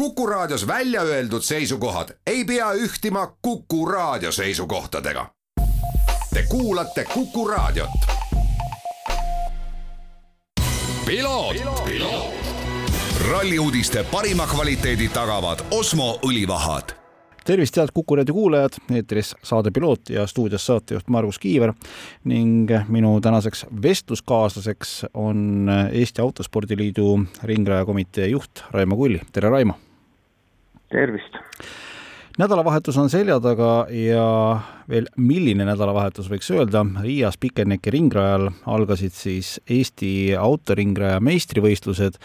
Kuku Raadios välja öeldud seisukohad ei pea ühtima Kuku Raadio seisukohtadega. Te kuulate Kuku Raadiot. ralli uudiste parima kvaliteedi tagavad Osmo õlivahad tervist, head Kuku raadio kuulajad, eetris saade Piloot ja stuudios saatejuht Margus Kiiver ning minu tänaseks vestluskaaslaseks on Eesti Autospordiliidu ringrajakomitee juht Raimo Kulli, tere Raimo! Tervist! nädalavahetus on selja taga ja veel milline nädalavahetus võiks öelda, Riias Pikerneki ringrajal algasid siis Eesti autoringraja meistrivõistlused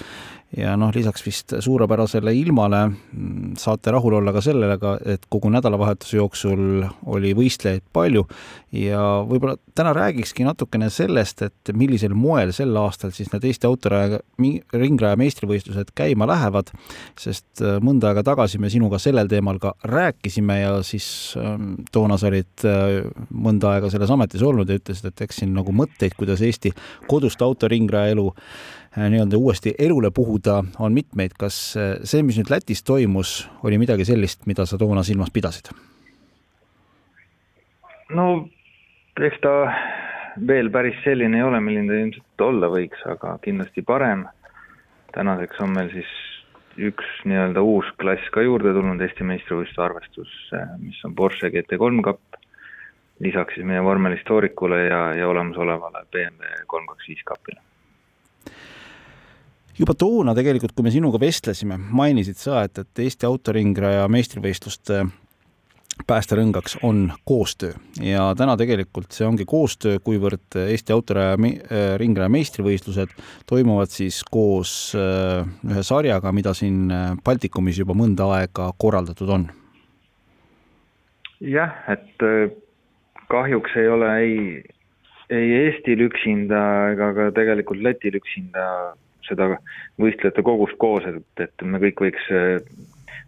ja noh, lisaks vist suurepärasele ilmale mm, saate rahul olla ka sellega, et kogu nädalavahetuse jooksul oli võistlejaid palju. Ja võib-olla täna räägikski natukene sellest, et millisel moel sel aastal siis need Eesti autoraja, ringraja meistrivõistlused käima lähevad, sest äh, mõnda aega tagasi me sinuga sellel teemal ka rääkisime ja siis ähm, toona sa olid äh, mõnda aega selles ametis olnud ja ütlesid, et eks siin nagu mõtteid, kuidas Eesti kodust autoringraja elu nii-öelda uuesti elule puhuda, on mitmeid. kas äh, see, mis nüüd Lätis toimus, oli midagi sellist, mida sa toona silmas pidasid? no eks ta veel päris selline ei ole, milline ta ilmselt olla võiks, aga kindlasti parem. tänaseks on meil siis üks nii-öelda uus klass ka juurde tulnud Eesti meistrivõistluse arvestusse, mis on Porsche GT3 kapp. lisaks siis meie vormelistoorikule ja, ja olemasolevale BMW kolm kaks viis kapile juba toona tegelikult, kui me sinuga vestlesime, mainisid sa, et, et Eesti autoringraja meistrivõistluste päästerõngaks on koostöö ja täna tegelikult see ongi koostöö, kuivõrd Eesti autoraja äh, ringraja meistrivõistlused toimuvad siis koos äh, ühe sarjaga, mida siin äh, Baltikumis juba mõnda aega korraldatud on. jah, et kahjuks ei ole ei, ei Eestil üksinda ega ka tegelikult Lätil üksinda seda võistlejate kogust koos, et, et me kõik võiks äh,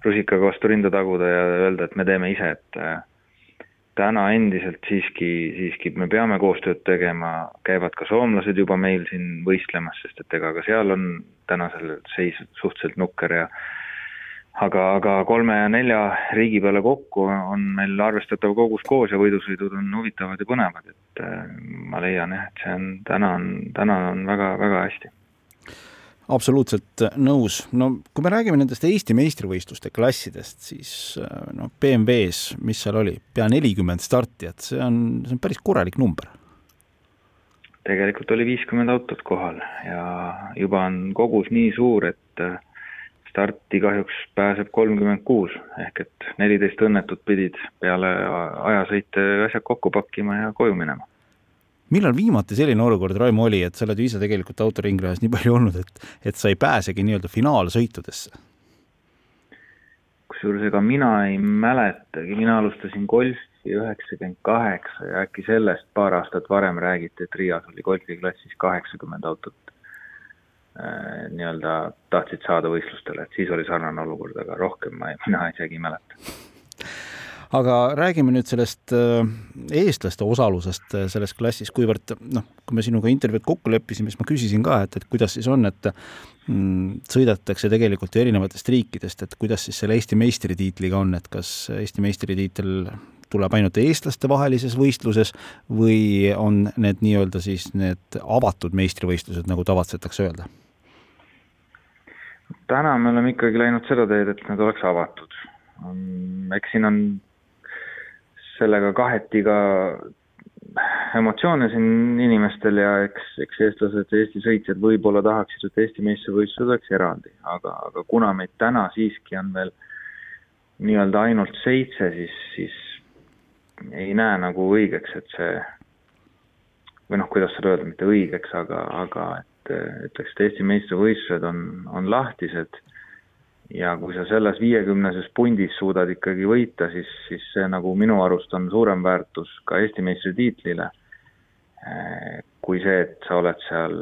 rusikaga vastu rinda taguda ja öelda, et me teeme ise, et äh, täna endiselt siiski, siiski me peame koostööd tegema, käivad ka soomlased juba meil siin võistlemas, sest et ega ka seal on tänasel seis suhteliselt nukker ja aga, aga kolme ja nelja riigi peale kokku on meil arvestatav kogus koos ja võidusõidud on huvitavad ja põnevad, et äh, ma leian jah, et see on, täna on, täna on väga, väga hästi absoluutselt nõus. no kui me räägime nendest Eesti meistrivõistluste klassidest, siis noh, BMW-s, mis seal oli, pea nelikümmend startijat, see on, see on päris korralik number. tegelikult oli viiskümmend autot kohal ja juba on kogus nii suur, et äh, starti kahjuks pääseb kolmkümmend kuus, ehk et neliteist õnnetut pidid peale ajasõite asjad kokku pakkima ja koju minema millal viimati selline olukord, Raimo, oli, et sa oled ju ise tegelikult autoringrajas nii palju olnud, et, et sa ei pääsegi nii-öelda finaalsõitudesse? kusjuures ega mina ei mäletagi, mina alustasin golfi üheksakümmend kaheksa ja äkki sellest paar aastat varem räägiti, et Riias oli golfiklassis kaheksakümmend autot äh, nii-öelda tahtsid saada võistlustele, et siis oli sarnane olukord, aga rohkem ma, mina isegi ei mäleta aga räägime nüüd sellest äh, eestlaste osalusest äh, selles klassis, kuivõrd noh, kui me sinuga intervjuud kokku leppisime, siis ma küsisin ka, et, et kuidas siis on, et mm, sõidetakse tegelikult ju erinevatest riikidest, et kuidas siis selle Eesti meistritiitliga on, et kas Eesti meistritiitel tuleb ainult eestlaste vahelises võistluses või on need nii-öelda siis need avatud meistrivõistlused, nagu tavatsetakse öelda? täna me oleme ikkagi läinud seda teed, et need oleks avatud. eks siin on sellega kaheti ka emotsioone siin inimestel ja eks, eks eestlased, Eesti sõitjad võib-olla tahaksid, et Eesti meistrivõistlused oleks eraldi, aga, aga kuna meid täna siiski on veel nii-öelda ainult seitse, siis, siis ei näe nagu õigeks, et see või noh, kuidas seda öelda, mitte õigeks, aga, aga et ütleks, et Eesti meistrivõistlused on, on lahtised ja kui sa selles viiekümneses pundis suudad ikkagi võita, siis, siis see nagu minu arust on suurem väärtus ka Eesti meistritiitlile, eh, kui see, et sa oled seal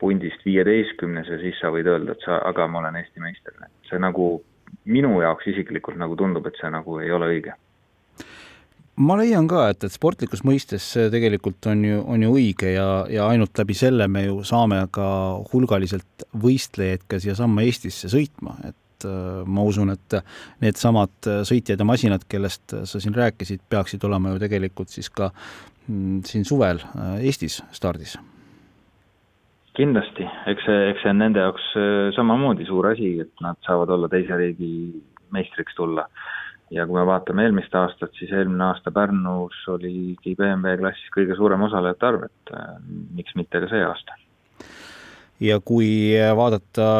pundist viieteistkümnes ja siis sa võid öelda, et sa, aga ma olen Eesti meister. see nagu minu jaoks isiklikult nagu tundub, et see nagu ei ole õige ma leian ka, et, et sportlikus mõistes see tegelikult on ju, on ju õige ja, ja ainult läbi selle me ju saame ka hulgaliselt võistlejaid ka siiasamma Eestisse sõitma, et et ma usun, et needsamad sõitjad ja masinad, kellest sa siin rääkisid, peaksid olema ju tegelikult siis ka mm, siin suvel Eestis stardis. Kindlasti, eks see, eks see on nende jaoks samamoodi suur asi, et nad saavad olla teise riigi meistriks tulla ja kui me vaatame eelmist aastat, siis eelmine aasta Pärnus oligi BMW klassis kõige suurem osalejate arv, et äh, miks mitte ka see aasta. ja kui vaadata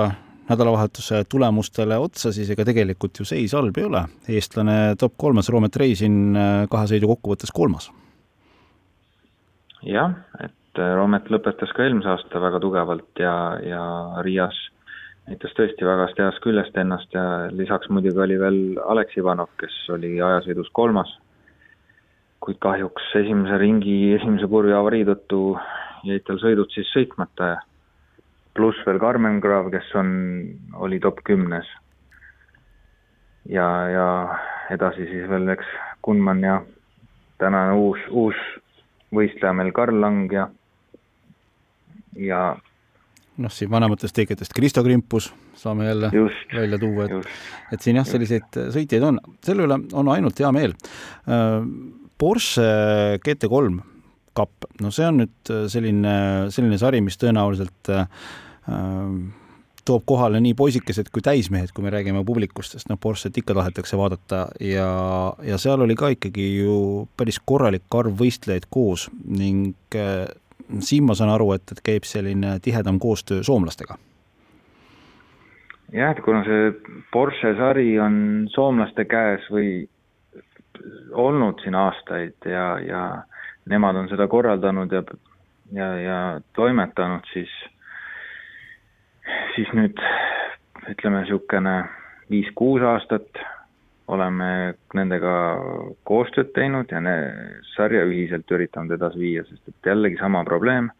nädalavahetuse tulemustele otsa, siis ega tegelikult ju seis halb ei ole. eestlane top kolmes, Roomet Reisin äh, kahe sõidu kokkuvõttes kolmas. jah, et äh, Roomet lõpetas ka eelmise aasta väga tugevalt ja, ja Riias näitas tõesti väga heast küljest ennast ja lisaks muidugi oli veel Alex Ivanov, kes oli ajasõidus kolmas. kuid kahjuks esimese ringi esimese kurvi avarii tõttu jäid tal sõidud siis sõitmata ja pluss veel Carmen Grav, kes on, oli top kümnes. ja, ja edasi siis veel eks Kunman ja tänane uus, uus võistleja meil Karl Lang ja ja noh, siin vanematest teeketest Kristo Krimpus saame jälle just, välja tuua, et, et siin jah, selliseid sõitjaid on, selle üle on ainult hea meel. Äh, Porsche GT3 kapp, no see on nüüd selline, selline sari, mis tõenäoliselt äh, toob kohale nii poisikesed kui täismehed, kui me räägime publikust, sest noh, Porsche't ikka tahetakse vaadata ja, ja seal oli ka ikkagi ju päris korralik arv võistlejaid koos ning äh, siin ma saan aru, et, et käib selline tihedam koostöö soomlastega. jah, et kuna see Porsche sari on soomlaste käes või olnud siin aastaid ja, ja nemad on seda korraldanud ja, ja, ja toimetanud, siis, siis nüüd ütleme niisugune viis-kuus aastat oleme nendega koostööd teinud ja sarja ühiselt üritanud edasi viia, sest et jällegi sama probleem,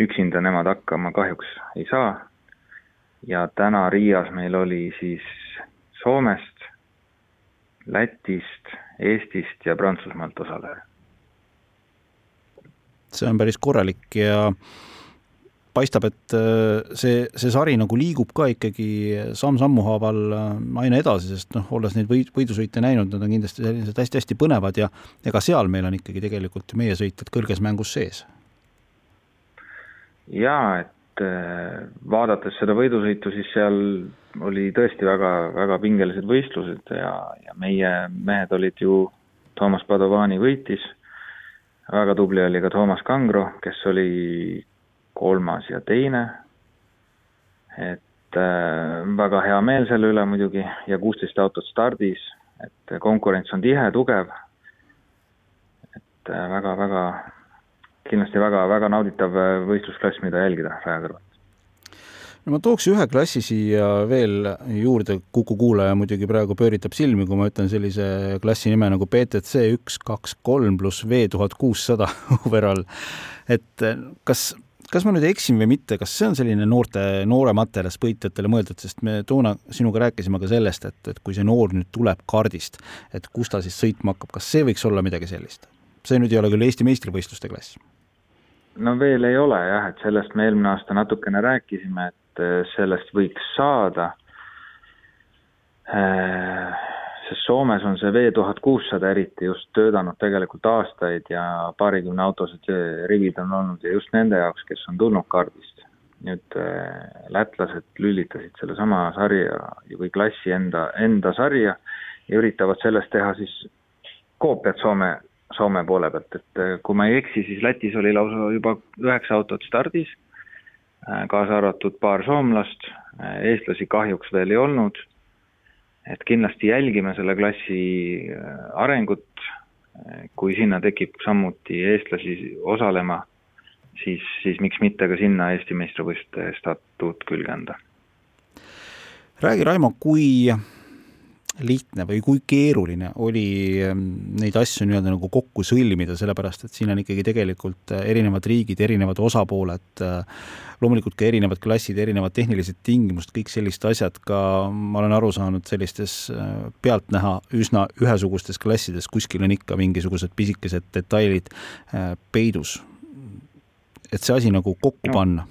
üksinda nemad hakkama kahjuks ei saa. ja täna Riias meil oli siis Soomest, Lätist, Eestist ja Prantsusmaalt osaleja. see on päris korralik ja paistab, et äh, see, see sari nagu liigub ka ikkagi samm-sammu haaval äh, aina edasi, sest noh, olles neid võid, võidusõite näinud, nad on kindlasti sellised hästi-hästi põnevad ja ega seal meil on ikkagi tegelikult meie sõitjad kõrges mängus sees. jaa, et äh, vaadates seda võidusõitu, siis seal oli tõesti väga, väga pingelised võistlused ja, ja meie mehed olid ju, Toomas Padovani võitis, väga tubli oli ka Toomas Kangro, kes oli kolmas ja teine. et äh, väga hea meel selle üle muidugi ja kuusteist autot stardis, et konkurents on tihe, tugev. et väga-väga, äh, kindlasti väga-väga nauditav äh, võistlusklass, mida jälgida raja kõrvalt no ma tooks ühe klassi siia veel juurde, Kuku kuulaja muidugi praegu pööritab silmi, kui ma ütlen sellise klassi nime nagu BTC üks, kaks, kolm pluss V tuhat kuussada overall. et kas kas ma nüüd eksin või mitte, kas see on selline noorte, noorematele spõitjatele mõeldud, sest me toona sinuga rääkisime ka sellest, et, et kui see noor nüüd tuleb kardist, et kus ta siis sõitma hakkab, kas see võiks olla midagi sellist? see nüüd ei ole küll Eesti meistrivõistluste klass. no veel ei ole jah, et sellest me eelmine aasta natukene rääkisime, et äh, sellest võiks saada äh, sest Soomes on see V tuhat kuussada eriti just töötanud tegelikult aastaid ja paarikümne autosed rivid on olnud ja just nende jaoks, kes on tulnud kardist. nüüd äh, lätlased lülitasid sellesama sarja või klassi enda, enda sarja ja üritavad sellest teha siis koopiat Soome, Soome poole pealt, et äh, kui ma ei eksi, siis Lätis oli lausa juba üheksa autot stardis, äh, kaasa arvatud paar soomlast, eestlasi kahjuks veel ei olnud et kindlasti jälgime selle klassi äh, arengut, kui sinna tekib samuti eestlasi osalema, siis, siis miks mitte ka sinna Eesti meistrivõistluste statuut külge anda. räägi, Raimo, kui lihtne või kui keeruline oli ähm, neid asju nii-öelda nagu kokku sõlmida, sellepärast et siin on ikkagi tegelikult äh, erinevad riigid, erinevad osapooled, äh, loomulikult ka erinevad klassid, erinevad tehnilised tingimused, kõik sellised asjad, ka ma olen aru saanud, sellistes äh, pealtnäha üsna ühesugustes klassides kuskil on ikka mingisugused pisikesed detailid peidus. et see asi nagu kokku panna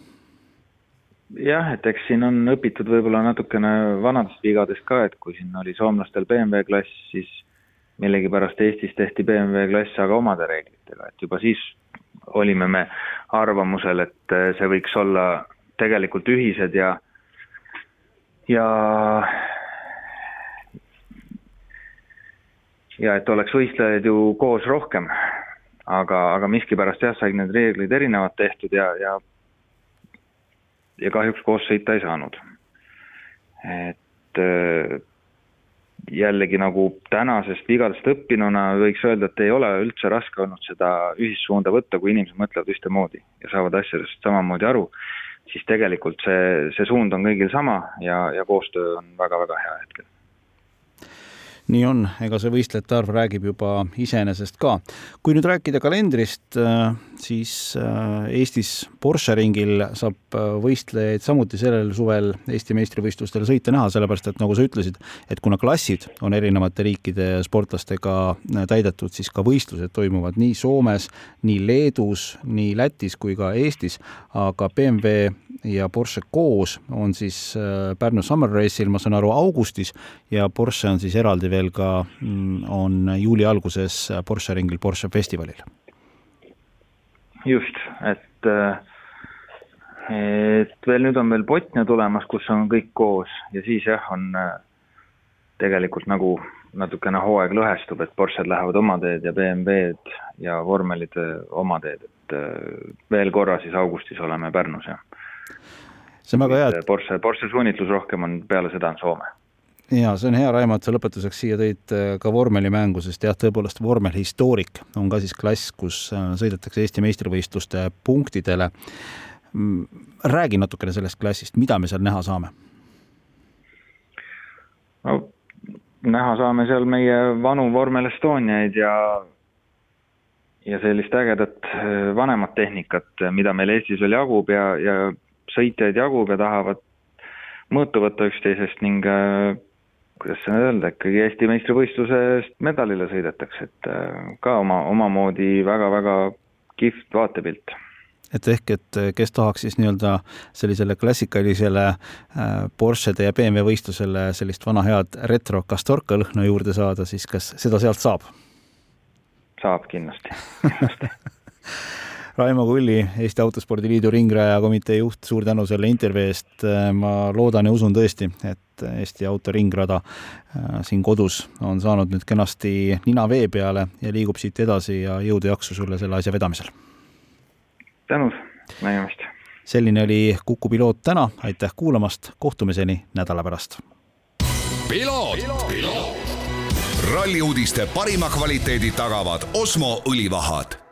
jah, et eks siin on õpitud võib-olla natukene vanadest vigadest ka, et kui siin oli soomlastel BMW klass, siis millegipärast Eestis tehti BMW klass aga omade reeglitega, et juba siis olime me arvamusel, et see võiks olla tegelikult ühised ja ja ja et oleks võistlejaid ju koos rohkem. aga, aga miskipärast jah, said need reeglid erinevad tehtud ja, ja ja kahjuks koos sõita ei saanud. et äh, jällegi nagu tänasest vigadest õppinuna võiks öelda, et ei ole üldse raske olnud seda ühissuunda võtta, kui inimesed mõtlevad ühtemoodi ja saavad asjadest samamoodi aru, siis tegelikult see, see suund on kõigil sama ja, ja koostöö on väga-väga hea hetkel nii on, ega see võistlejate arv räägib juba iseenesest ka. kui nüüd rääkida kalendrist, äh, siis äh, Eestis Porsche ringil saab äh, võistlejaid samuti sellel suvel Eesti meistrivõistlustel sõita näha, sellepärast et nagu sa ütlesid, et kuna klassid on erinevate riikide sportlastega täidetud, siis ka võistlused toimuvad nii Soomes, nii Leedus, nii Lätis kui ka Eestis, aga BMW ja Porsche koos on siis Pärnu Summer Race'il, ma saan aru, augustis ja Porsche on siis eraldi veel ka, mm, on juuli alguses Porsche ringil Porsche festivalil just, et, et veel nüüd on veel Botnia tulemas, kus on kõik koos ja siis jah, on tegelikult nagu natukene hooaeg lõhestub, et Porsche'd lähevad oma teed ja BMW-d ja vormelid oma teed, et veel korra siis augustis oleme Pärnus ja. see on väga hea, et Porsche, Porsche suunitlus rohkem on, peale seda on Soome ja see on hea, Raimo, et sa lõpetuseks siia tõid äh, ka vormelimängu, sest jah, tõepoolest vormelhistoorik on ka siis klass, kus äh, sõidetakse Eesti meistrivõistluste punktidele. Mm, räägi natukene sellest klassist, mida me seal näha saame? no näha saame seal meie vanu vormel Estoniaid ja ja sellist ägedat äh, vanemat tehnikat, mida meil Eestis veel jagub ja, ja sõitjaid jagub ja tahavad mõõtu võtta üksteisest ning kuidas seda öelda, ikkagi Eesti meistrivõistlusest medalile sõidetakse, et äh, ka oma, omamoodi väga-väga kihvt vaatepilt et ehk, et kes tahaks siis nii-öelda sellisele klassikalisele äh, Porschede ja BMW võistlusele sellist vana head retro Castorca lõhna juurde saada, siis kas seda sealt saab? saab kindlasti, kindlasti Raimo Kulli, Eesti Autospordi Liidu ringraja komitee juht, suur tänu selle intervjuu eest. ma loodan ja usun tõesti, et Eesti autoringrada äh, siin kodus on saanud nüüd kenasti nina vee peale ja liigub siit edasi ja jõudu jaksu sulle selle asja vedamisel. tänud, nägemist. selline oli Kuku piloot täna, aitäh kuulamast, kohtumiseni nädala pärast. ralli uudiste parima kvaliteedi tagavad Osmo õlivahad